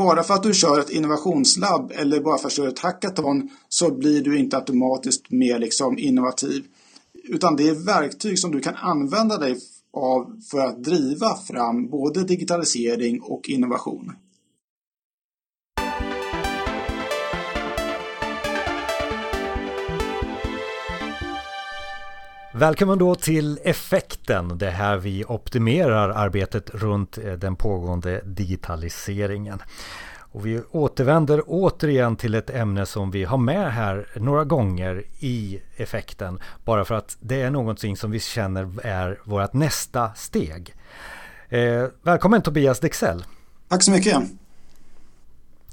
bara för att du kör ett innovationslabb eller bara för att du kör ett hackathon så blir du inte automatiskt mer liksom innovativ. Utan det är verktyg som du kan använda dig av för att driva fram både digitalisering och innovation. Välkommen då till Effekten, det här vi optimerar arbetet runt eh, den pågående digitaliseringen. Och vi återvänder återigen till ett ämne som vi har med här några gånger i effekten. Bara för att det är någonting som vi känner är vårt nästa steg. Eh, välkommen Tobias Dexell. Tack så mycket.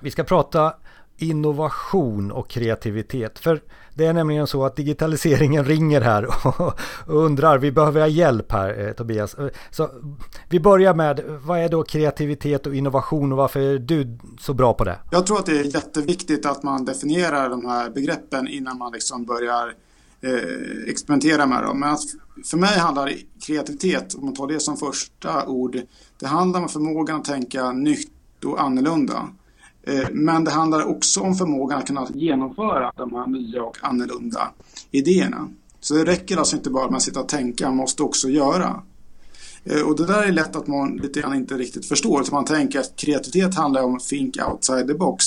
Vi ska prata innovation och kreativitet. För det är nämligen så att digitaliseringen ringer här och undrar, vi behöver ha hjälp här eh, Tobias. Eh, så vi börjar med, vad är då kreativitet och innovation och varför är du så bra på det? Jag tror att det är jätteviktigt att man definierar de här begreppen innan man liksom börjar eh, experimentera med dem. Men för mig handlar kreativitet, om man tar det som första ord, det handlar om förmågan att tänka nytt och annorlunda. Eh, men det handlar också om förmågan att kunna genomföra de här nya och annorlunda idéerna. Så det räcker alltså inte bara med att sitta och tänka, man måste också göra. Eh, och det där är lätt att man lite grann inte riktigt förstår. Så man tänker att kreativitet handlar om think outside the box.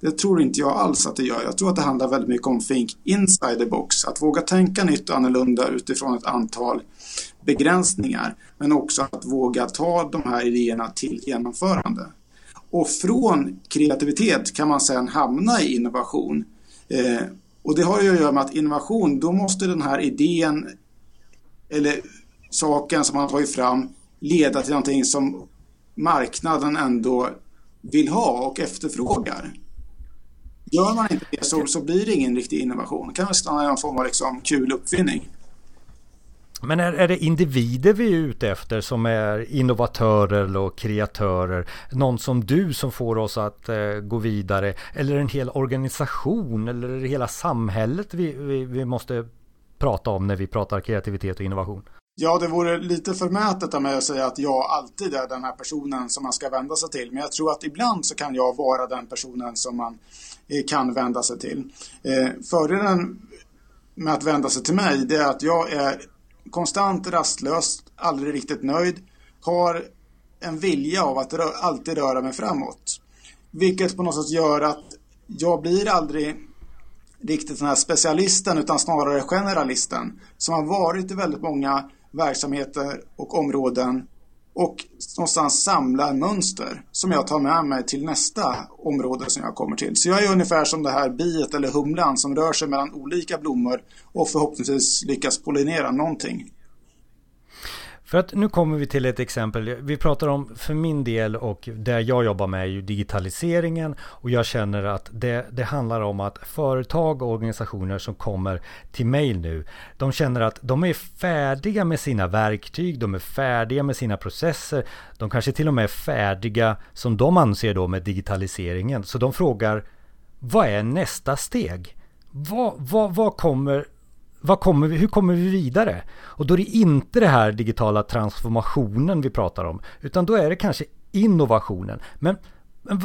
Det tror inte jag alls att det gör. Jag tror att det handlar väldigt mycket om think inside the box. Att våga tänka nytt och annorlunda utifrån ett antal begränsningar. Men också att våga ta de här idéerna till genomförande. Och från kreativitet kan man sedan hamna i innovation. Eh, och det har ju att göra med att innovation, då måste den här idén eller saken som man har tagit fram leda till någonting som marknaden ändå vill ha och efterfrågar. Gör man inte det så, så blir det ingen riktig innovation. Det kan väl stanna i någon form av liksom kul uppfinning. Men är, är det individer vi är ute efter som är innovatörer och kreatörer? Någon som du som får oss att eh, gå vidare? Eller en hel organisation? Eller är det hela samhället vi, vi, vi måste prata om när vi pratar kreativitet och innovation? Ja, det vore lite förmätet av mig att säga att jag alltid är den här personen som man ska vända sig till. Men jag tror att ibland så kan jag vara den personen som man eh, kan vända sig till. Eh, fördelen med att vända sig till mig, det är att jag är konstant rastlös, aldrig riktigt nöjd, har en vilja av att rö alltid röra mig framåt. Vilket på något sätt gör att jag blir aldrig riktigt den här specialisten utan snarare generalisten som har varit i väldigt många verksamheter och områden och någonstans samla mönster som jag tar med mig till nästa område som jag kommer till. Så jag är ungefär som det här biet eller humlan som rör sig mellan olika blommor och förhoppningsvis lyckas pollinera någonting. För att nu kommer vi till ett exempel. Vi pratar om för min del och det jag jobbar med är ju digitaliseringen och jag känner att det, det handlar om att företag och organisationer som kommer till mig nu, de känner att de är färdiga med sina verktyg, de är färdiga med sina processer, de kanske till och med är färdiga som de anser då med digitaliseringen. Så de frågar, vad är nästa steg? Vad, vad, vad kommer vad kommer vi, hur kommer vi vidare? Och då är det inte det här digitala transformationen vi pratar om, utan då är det kanske innovationen. Men,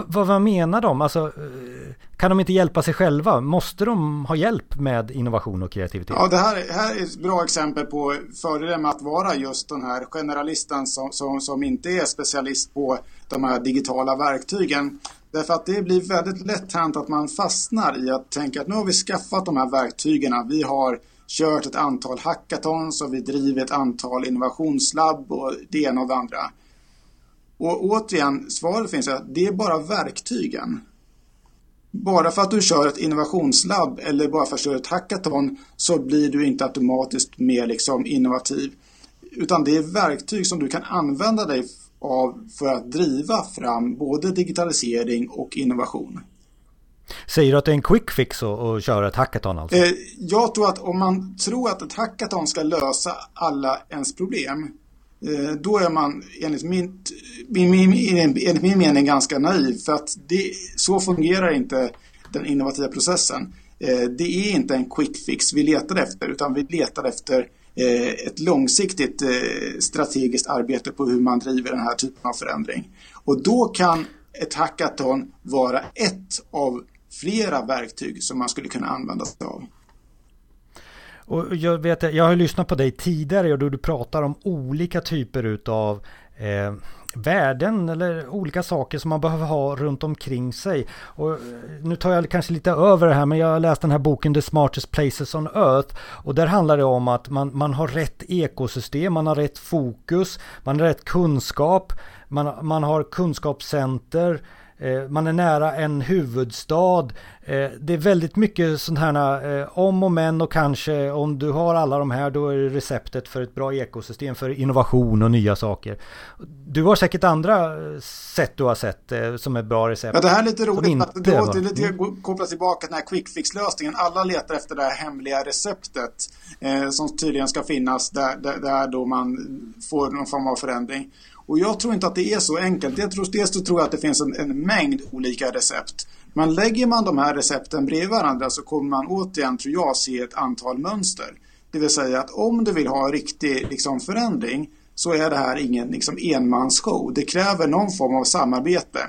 vad, vad menar de? Alltså, eh, kan de inte hjälpa sig själva? Måste de ha hjälp med innovation och kreativitet? Ja, det här, här är ett bra exempel på fördelen med att vara just den här generalisten som, som, som inte är specialist på de här digitala verktygen. Därför att det blir väldigt lätt hänt att man fastnar i att tänka att nu har vi skaffat de här verktygen. Vi har kört ett antal hackathons och vi driver ett antal innovationslabb och det ena och det andra. Och återigen, svaret finns att det är bara verktygen. Bara för att du kör ett innovationslabb eller bara för att du kör ett hackathon så blir du inte automatiskt mer liksom innovativ. Utan det är verktyg som du kan använda dig av för att driva fram både digitalisering och innovation. Säger du att det är en quick fix att köra ett hackathon alltså? Eh, jag tror att om man tror att ett hackathon ska lösa alla ens problem eh, då är man enligt min, min, min, enligt min mening ganska naiv för att det, så fungerar inte den innovativa processen. Eh, det är inte en quick fix vi letar efter utan vi letar efter eh, ett långsiktigt eh, strategiskt arbete på hur man driver den här typen av förändring. Och då kan ett hackathon vara ett av flera verktyg som man skulle kunna använda sig av. Och jag, vet, jag har lyssnat på dig tidigare och då du pratar om olika typer utav eh, värden eller olika saker som man behöver ha runt omkring sig. Och eh, nu tar jag kanske lite över det här men jag har läst den här boken The Smartest Places on Earth och där handlar det om att man, man har rätt ekosystem, man har rätt fokus, man har rätt kunskap, man, man har kunskapscenter, man är nära en huvudstad. Eh, det är väldigt mycket sådana här eh, om och men och kanske om du har alla de här då är det receptet för ett bra ekosystem för innovation och nya saker. Du har säkert andra sätt du har sett som är bra recept. Ja, det här är lite roligt. Att det är lite mm. kopplas tillbaka till den här quick fix-lösningen. Alla letar efter det här hemliga receptet eh, som tydligen ska finnas där, där, där då man får någon form av förändring. Och jag tror inte att det är så enkelt. Jag tror, dels så tror jag att det finns en, en mängd olika recept. Men lägger man de här recepten bredvid varandra så kommer man återigen, tror jag, se ett antal mönster. Det vill säga att om du vill ha riktig liksom, förändring så är det här ingen liksom, enmansshow. Det kräver någon form av samarbete.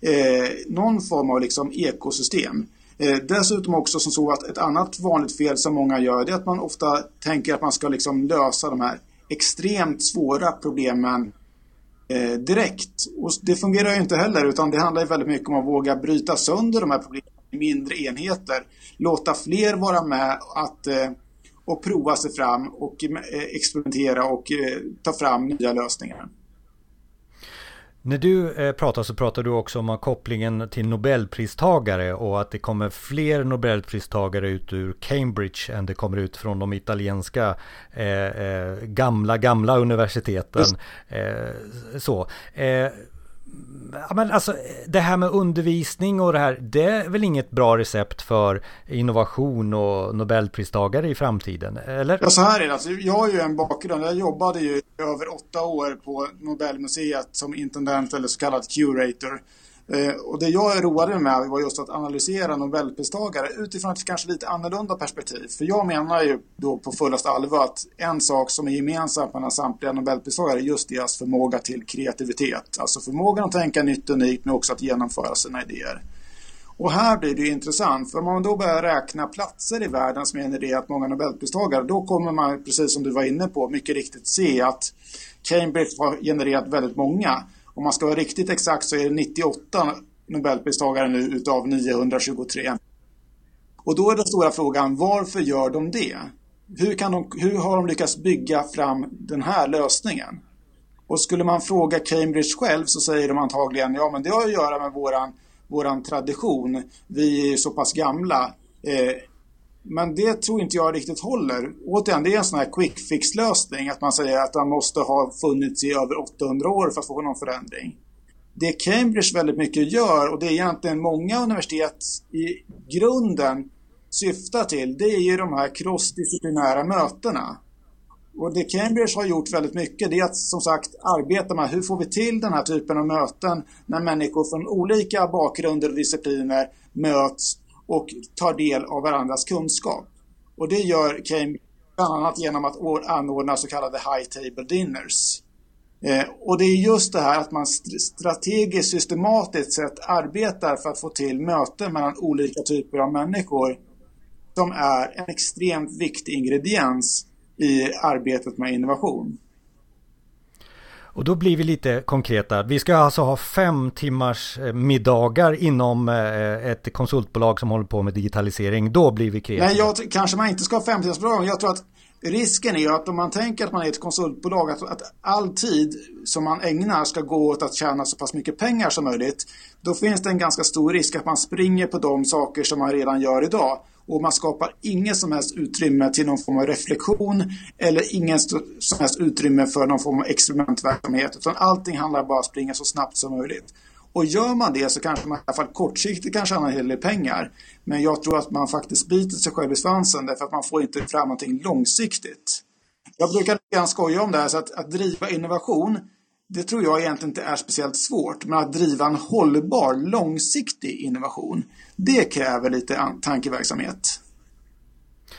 Eh, någon form av liksom, ekosystem. Eh, dessutom också som så att ett annat vanligt fel som många gör det är att man ofta tänker att man ska liksom, lösa de här extremt svåra problemen eh, direkt. Och det fungerar ju inte heller utan det handlar ju väldigt mycket om att våga bryta sönder de här problemen i mindre enheter. Låta fler vara med att, eh, och prova sig fram och eh, experimentera och eh, ta fram nya lösningar. När du eh, pratar så pratar du också om kopplingen till Nobelpristagare och att det kommer fler Nobelpristagare ut ur Cambridge än det kommer ut från de italienska eh, eh, gamla, gamla universiteten. Eh, så. Ja, men alltså, det här med undervisning och det här, det är väl inget bra recept för innovation och Nobelpristagare i framtiden, eller? Ja, så här är det. Alltså, jag har ju en bakgrund. Jag jobbade ju över åtta år på Nobelmuseet som intendent eller så kallad curator. Eh, och det jag roade mig med var just att analysera Nobelpristagare utifrån ett kanske lite annorlunda perspektiv. För jag menar ju då på fullast allvar att en sak som är gemensam mellan samtliga Nobelpristagare är just deras förmåga till kreativitet. Alltså förmågan att tänka nytt och unikt men också att genomföra sina idéer. Och här blir det ju intressant, för om man då börjar räkna platser i världen som genererat många Nobelpristagare, då kommer man, precis som du var inne på, mycket riktigt se att Cambridge har genererat väldigt många. Om man ska vara riktigt exakt så är det 98 Nobelpristagare nu utav 923. Och då är den stora frågan, varför gör de det? Hur, kan de, hur har de lyckats bygga fram den här lösningen? Och skulle man fråga Cambridge själv så säger de antagligen, ja men det har att göra med våran, våran tradition. Vi är så pass gamla. Eh, men det tror inte jag riktigt håller. Återigen, det är en sån här quick fix lösning att man säger att den måste ha funnits i över 800 år för att få någon förändring. Det Cambridge väldigt mycket gör och det är egentligen många universitet i grunden syftar till, det är ju de här crossdisciplinära mötena. Och det Cambridge har gjort väldigt mycket det är att som sagt arbeta med hur får vi till den här typen av möten när människor från olika bakgrunder och discipliner möts och tar del av varandras kunskap. Och det gör Cambridge bland annat genom att anordna så kallade high table dinners. Eh, och det är just det här att man strategiskt systematiskt sett arbetar för att få till möten mellan olika typer av människor som är en extremt viktig ingrediens i arbetet med innovation. Och då blir vi lite konkreta. Vi ska alltså ha fem timmars eh, middagar inom eh, ett konsultbolag som håller på med digitalisering. Då blir vi kreativa. Nej, jag, kanske man inte ska ha fem timmars middagar. Jag tror att risken är att om man tänker att man är ett konsultbolag, att, att all tid som man ägnar ska gå åt att tjäna så pass mycket pengar som möjligt. Då finns det en ganska stor risk att man springer på de saker som man redan gör idag och man skapar inget som helst utrymme till någon form av reflektion eller ingen som helst utrymme för någon form av experimentverksamhet utan allting handlar bara om att springa så snabbt som möjligt. Och gör man det så kanske man i alla fall kortsiktigt kan tjäna en hel del pengar. Men jag tror att man faktiskt biter sig själv i svansen därför att man får inte fram någonting långsiktigt. Jag brukar gärna skoja om det här så att, att driva innovation det tror jag egentligen inte är speciellt svårt. Men att driva en hållbar, långsiktig innovation, det kräver lite tankeverksamhet.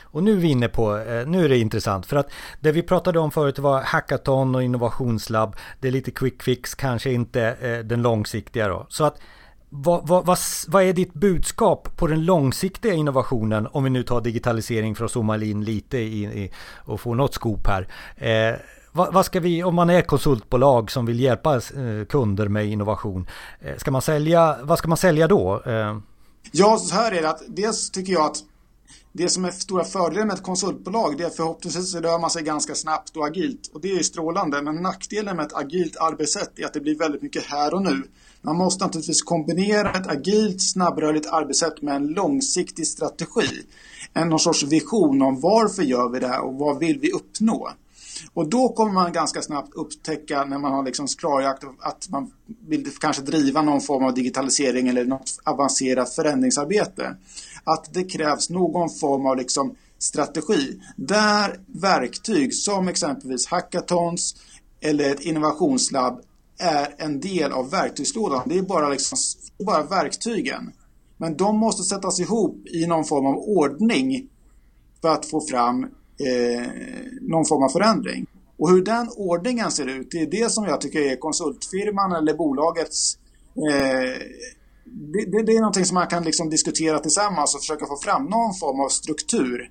Och nu är vi inne på, eh, nu är det intressant för att det vi pratade om förut var hackathon och innovationslabb. Det är lite quick fix, kanske inte eh, den långsiktiga då. Så att vad, vad, vad, vad, är ditt budskap på den långsiktiga innovationen om vi nu tar digitalisering för att zooma in lite i, i och få något skop här. Eh, vad, vad, ska vi, om man är konsultbolag som vill hjälpa eh, kunder med innovation, eh, ska man sälja, vad ska man sälja då? Eh, ja, så här är det att dels tycker jag att det som är stora fördelen med ett konsultbolag det är förhoppningsvis så rör man sig ganska snabbt och agilt och det är ju strålande men nackdelen med ett agilt arbetssätt är att det blir väldigt mycket här och nu. Man måste naturligtvis kombinera ett agilt snabbrörligt arbetssätt med en långsiktig strategi. En någon sorts vision om varför gör vi det här och vad vill vi uppnå. Och då kommer man ganska snabbt upptäcka när man har liksom klarlagt att man vill kanske driva någon form av digitalisering eller något avancerat förändringsarbete. Att det krävs någon form av liksom strategi där verktyg som exempelvis hackathons eller ett innovationslabb är en del av verktygslådan. Det är bara, liksom, bara verktygen. Men de måste sättas ihop i någon form av ordning för att få fram eh, någon form av förändring. Och hur den ordningen ser ut, det är det som jag tycker är konsultfirman eller bolagets eh, det, det, det, är någonting som man kan liksom diskutera tillsammans och försöka få fram någon form av struktur.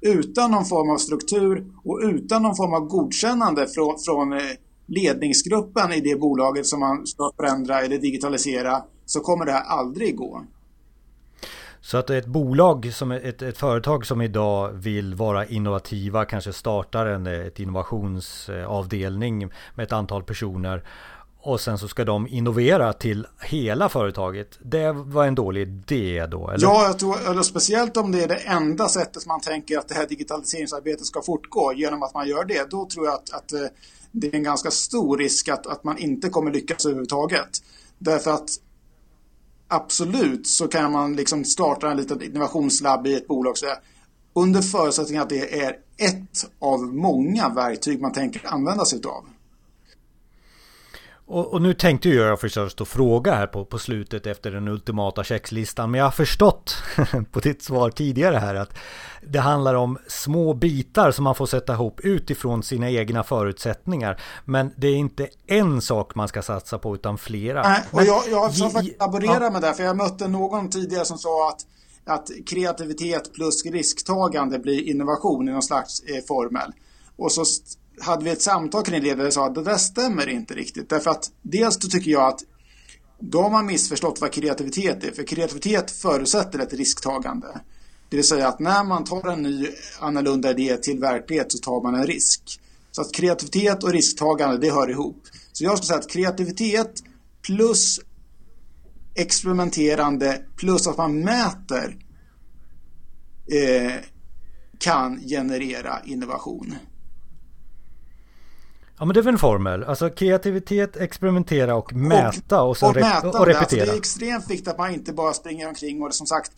Utan någon form av struktur och utan någon form av godkännande från, från eh, ledningsgruppen i det bolaget som man ska förändra eller digitalisera så kommer det här aldrig gå. Så att ett bolag, som ett, ett företag som idag vill vara innovativa, kanske startar en eh, ett innovationsavdelning med ett antal personer och sen så ska de innovera till hela företaget. Det var en dålig idé då? Eller? Ja, jag tror, eller speciellt om det är det enda sättet man tänker att det här digitaliseringsarbetet ska fortgå genom att man gör det. Då tror jag att, att eh, det är en ganska stor risk att, att man inte kommer lyckas överhuvudtaget. Därför att absolut så kan man liksom starta en liten innovationslabb i ett bolag. Så under förutsättning att det är ett av många verktyg man tänker använda sig av. Och, och, nu tänkte jag förstås att fråga här på, på slutet efter den ultimata checklistan. Men jag har förstått på ditt svar tidigare här att det handlar om små bitar som man får sätta ihop utifrån sina egna förutsättningar. Men det är inte en sak man ska satsa på utan flera. Nej, och jag, jag har faktiskt laborera ja. med det. För jag mötte någon tidigare som sa att att kreativitet plus risktagande blir innovation i någon slags eh, formel. Och så hade vi ett samtal kring det där jag sa att det där stämmer inte riktigt. Därför att dels då tycker jag att då har man missförstått vad kreativitet är. För kreativitet förutsätter ett risktagande. Det vill säga att när man tar en ny annorlunda idé till verklighet så tar man en risk. Så att kreativitet och risktagande, det hör ihop. Så jag skulle säga att kreativitet plus experimenterande plus att man mäter eh, kan generera innovation. Ja men det är väl en formel. Alltså kreativitet, experimentera och mäta och, och, sen och, mäta och repetera. Alltså, det är extremt viktigt att man inte bara springer omkring och som sagt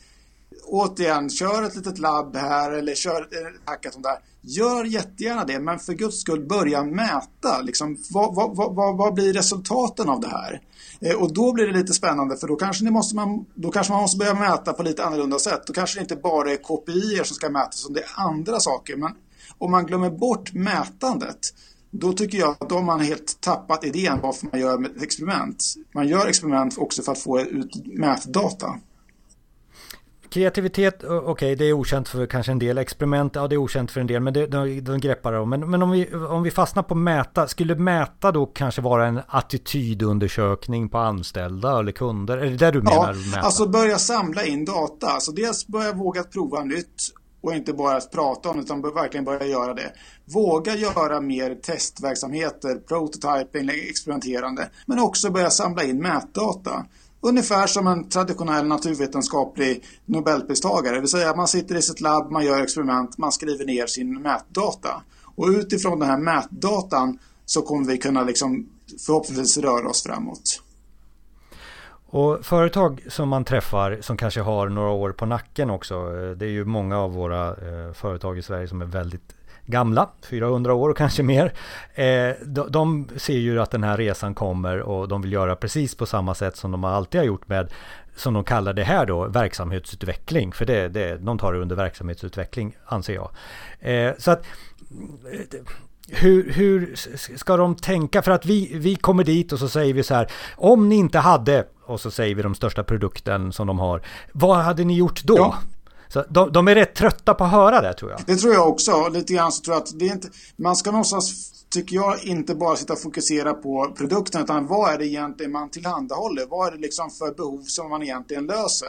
återigen, kör ett litet labb här eller kör ett hackathon där. Gör jättegärna det, men för guds skull börja mäta. Liksom, vad, vad, vad, vad blir resultaten av det här? Eh, och då blir det lite spännande för då kanske, ni måste man, då kanske man måste börja mäta på lite annorlunda sätt. Då kanske det inte bara är KPI som ska mätas, utan det är andra saker. Men om man glömmer bort mätandet då tycker jag att då har man helt tappat idén varför man gör ett experiment. Man gör experiment också för att få ut mätdata. Kreativitet, okej okay, det är okänt för kanske en del. Experiment, ja det är okänt för en del. Men det, de, de greppar dem. Men, men om, vi, om vi fastnar på mäta, skulle mäta då kanske vara en attitydundersökning på anställda eller kunder? Är det det du menar? Ja, mäta? alltså börja samla in data. Alltså dels börja våga prova nytt och inte bara prata om det utan verkligen börja göra det. Våga göra mer testverksamheter, prototyping, experimenterande, men också börja samla in mätdata. Ungefär som en traditionell naturvetenskaplig Nobelpristagare, det vill säga man sitter i sitt labb, man gör experiment, man skriver ner sin mätdata. Och utifrån den här mätdatan så kommer vi kunna liksom förhoppningsvis röra oss framåt. Och företag som man träffar som kanske har några år på nacken också. Eh, det är ju många av våra eh, företag i Sverige som är väldigt gamla, 400 år och kanske mer. Eh, de, ser ju att den här resan kommer och de vill göra precis på samma sätt som de alltid har gjort med som de kallar det här då, verksamhetsutveckling. För det, det, de tar det under verksamhetsutveckling, anser jag. Så att hur, hur ska de tänka? För att vi, vi kommer dit och så säger vi så här, om ni inte hade, och så säger vi de största produkten som de har, vad hade ni gjort då? Ja. Så de, de, är rätt trötta på att höra det tror jag. Det tror jag också. Lite grann så tror jag att det är inte, man ska någonstans, tycker jag, inte bara sitta och fokusera på produkten utan vad är det egentligen man tillhandahåller? Vad är det liksom för behov som man egentligen löser?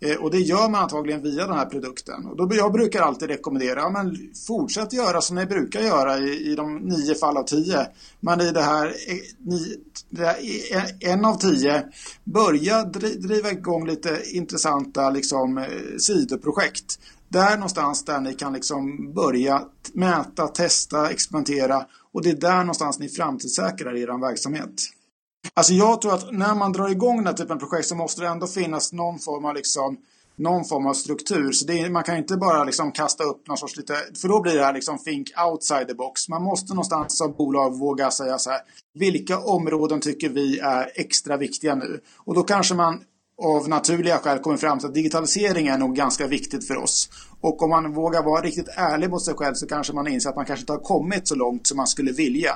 Eh, och det gör man antagligen via den här produkten. Och då, jag brukar alltid rekommendera, ja, men fortsätt göra som ni brukar göra i, i de nio fall av tio. Men i det här, eh, ni, det här eh, en av tio, börja driva igång lite intressanta liksom, eh, sidoprojekt. Där någonstans där ni kan liksom börja mäta, testa, experimentera och det är där någonstans ni framtidssäkrar er verksamhet. Alltså jag tror att när man drar igång den här typen av projekt så måste det ändå finnas någon form av liksom någon form av struktur. Så är, man kan inte bara liksom kasta upp någon sorts lite, för då blir det här liksom think outside the box. Man måste någonstans som bolag våga säga så här, vilka områden tycker vi är extra viktiga nu? Och då kanske man av naturliga skäl kommer fram till att digitalisering är nog ganska viktigt för oss. Och om man vågar vara riktigt ärlig mot sig själv så kanske man inser att man kanske inte har kommit så långt som man skulle vilja.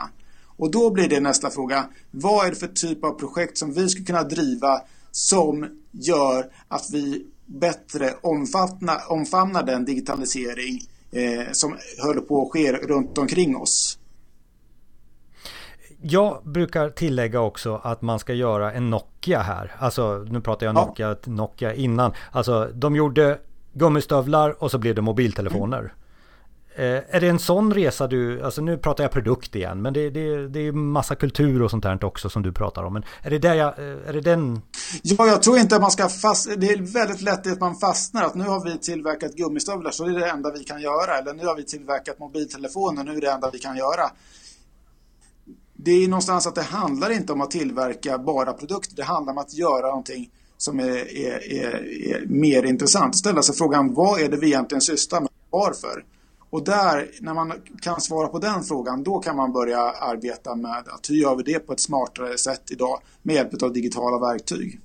Och då blir det nästa fråga. Vad är det för typ av projekt som vi skulle kunna driva som gör att vi bättre omfamnar, omfamnar den digitalisering eh, som håller på att ske runt omkring oss? Jag brukar tillägga också att man ska göra en Nokia här. Alltså nu pratar jag Nokia, ja. Nokia innan. Alltså de gjorde gummistövlar och så blev det mobiltelefoner. Mm. Eh, är det en sån resa du, alltså nu pratar jag produkt igen, men det, det, det är massa kultur och sånt där också som du pratar om. Men är det, där jag, eh, är det den? Ja, jag tror inte att man ska fast... Det är väldigt lätt att man fastnar. Att nu har vi tillverkat gummistövlar så det är det enda vi kan göra. Eller nu har vi tillverkat mobiltelefoner, nu är det det enda vi kan göra. Det är någonstans att det handlar inte om att tillverka bara produkter. Det handlar om att göra någonting som är, är, är, är mer intressant. Ställa sig frågan, vad är det vi egentligen sysslar med? Varför? Och där, när man kan svara på den frågan, då kan man börja arbeta med att hur gör vi det på ett smartare sätt idag med hjälp av digitala verktyg.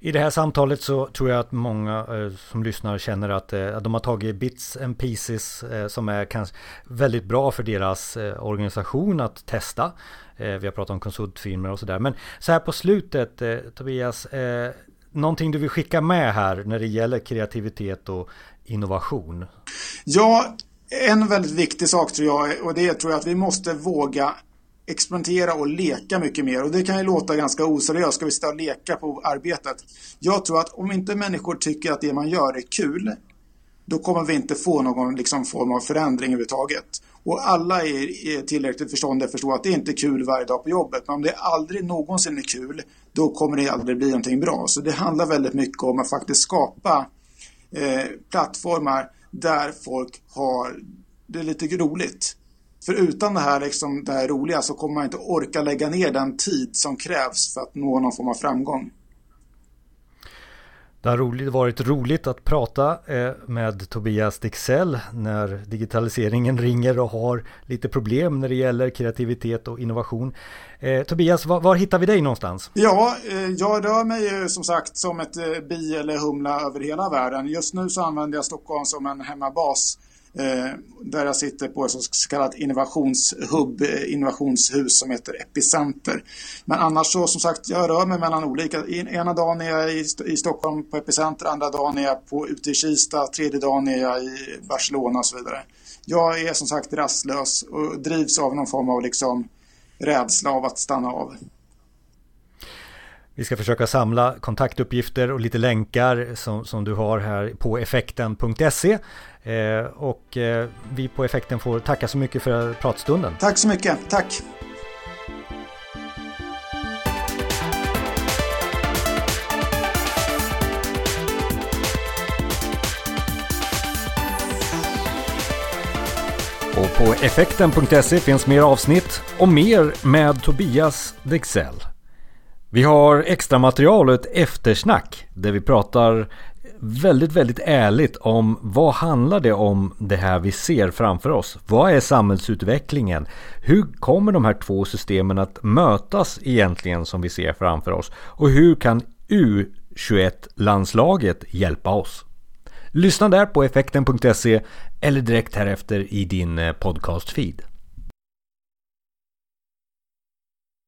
I det här samtalet så tror jag att många eh, som lyssnar känner eh, att, de har tagit bits and pieces eh, som är kanske väldigt bra för deras organisation att testa. Vi har pratat om konsultfirmor och sådär. Men så här på slutet Tobias, någonting du vill skicka med här när det gäller kreativitet och innovation? Ja, en väldigt viktig sak tror jag och det tror jag att vi måste våga experimentera och leka mycket mer. Och det kan ju låta ganska oseriöst. Ska vi sitta och leka på arbetet? Jag tror att om inte människor tycker att det man gör är kul, då kommer vi inte få någon liksom, form av förändring överhuvudtaget. Och alla är, är tillräckligt förståndiga att förstå att det inte är kul varje dag på jobbet. Men om det aldrig någonsin är kul, då kommer det aldrig bli någonting bra. Så det handlar väldigt mycket om att faktiskt skapa eh, plattformar där folk har det lite roligt. För utan det här, liksom, det här roliga så kommer man inte orka lägga ner den tid som krävs för att nå någon form av framgång. Det har varit roligt att prata eh, med Tobias Dixell när digitaliseringen ringer och har lite problem när det gäller kreativitet och innovation. Eh, Tobias, var, var, hittar vi dig någonstans? Ja, eh, jag rör mig som sagt som ett bi eller humla över hela världen. Just nu så använder jag Stockholm som en hemmabas Eh, där jag sitter på ett så kallat innovationshubb, eh, innovationshus som heter Epicenter. Men annars så som sagt, jag rör mig mellan olika. Ena dagen är jag i, Stockholm på Epicenter, andra dagen är jag på, ute i Kista, tredje dagen är jag i Barcelona och så vidare. Jag är som sagt rastlös och drivs av någon form av liksom rädsla av att stanna av. Vi ska försöka samla kontaktuppgifter och lite länkar som, som du har här på effekten.se. Eh, och eh, vi på Effekten får tacka så mycket för pratstunden. Tack så mycket. Tack. Och på effekten.se finns mer avsnitt och mer med Tobias Dexell. Vi har extra material och ett eftersnack där vi pratar väldigt, väldigt ärligt om vad handlar det om det här vi ser framför oss? Vad är samhällsutvecklingen? Hur kommer de här två systemen att mötas egentligen som vi ser framför oss? Och hur kan U21-landslaget hjälpa oss? Lyssna där på effekten.se eller direkt härefter i din eh, podcast-feed.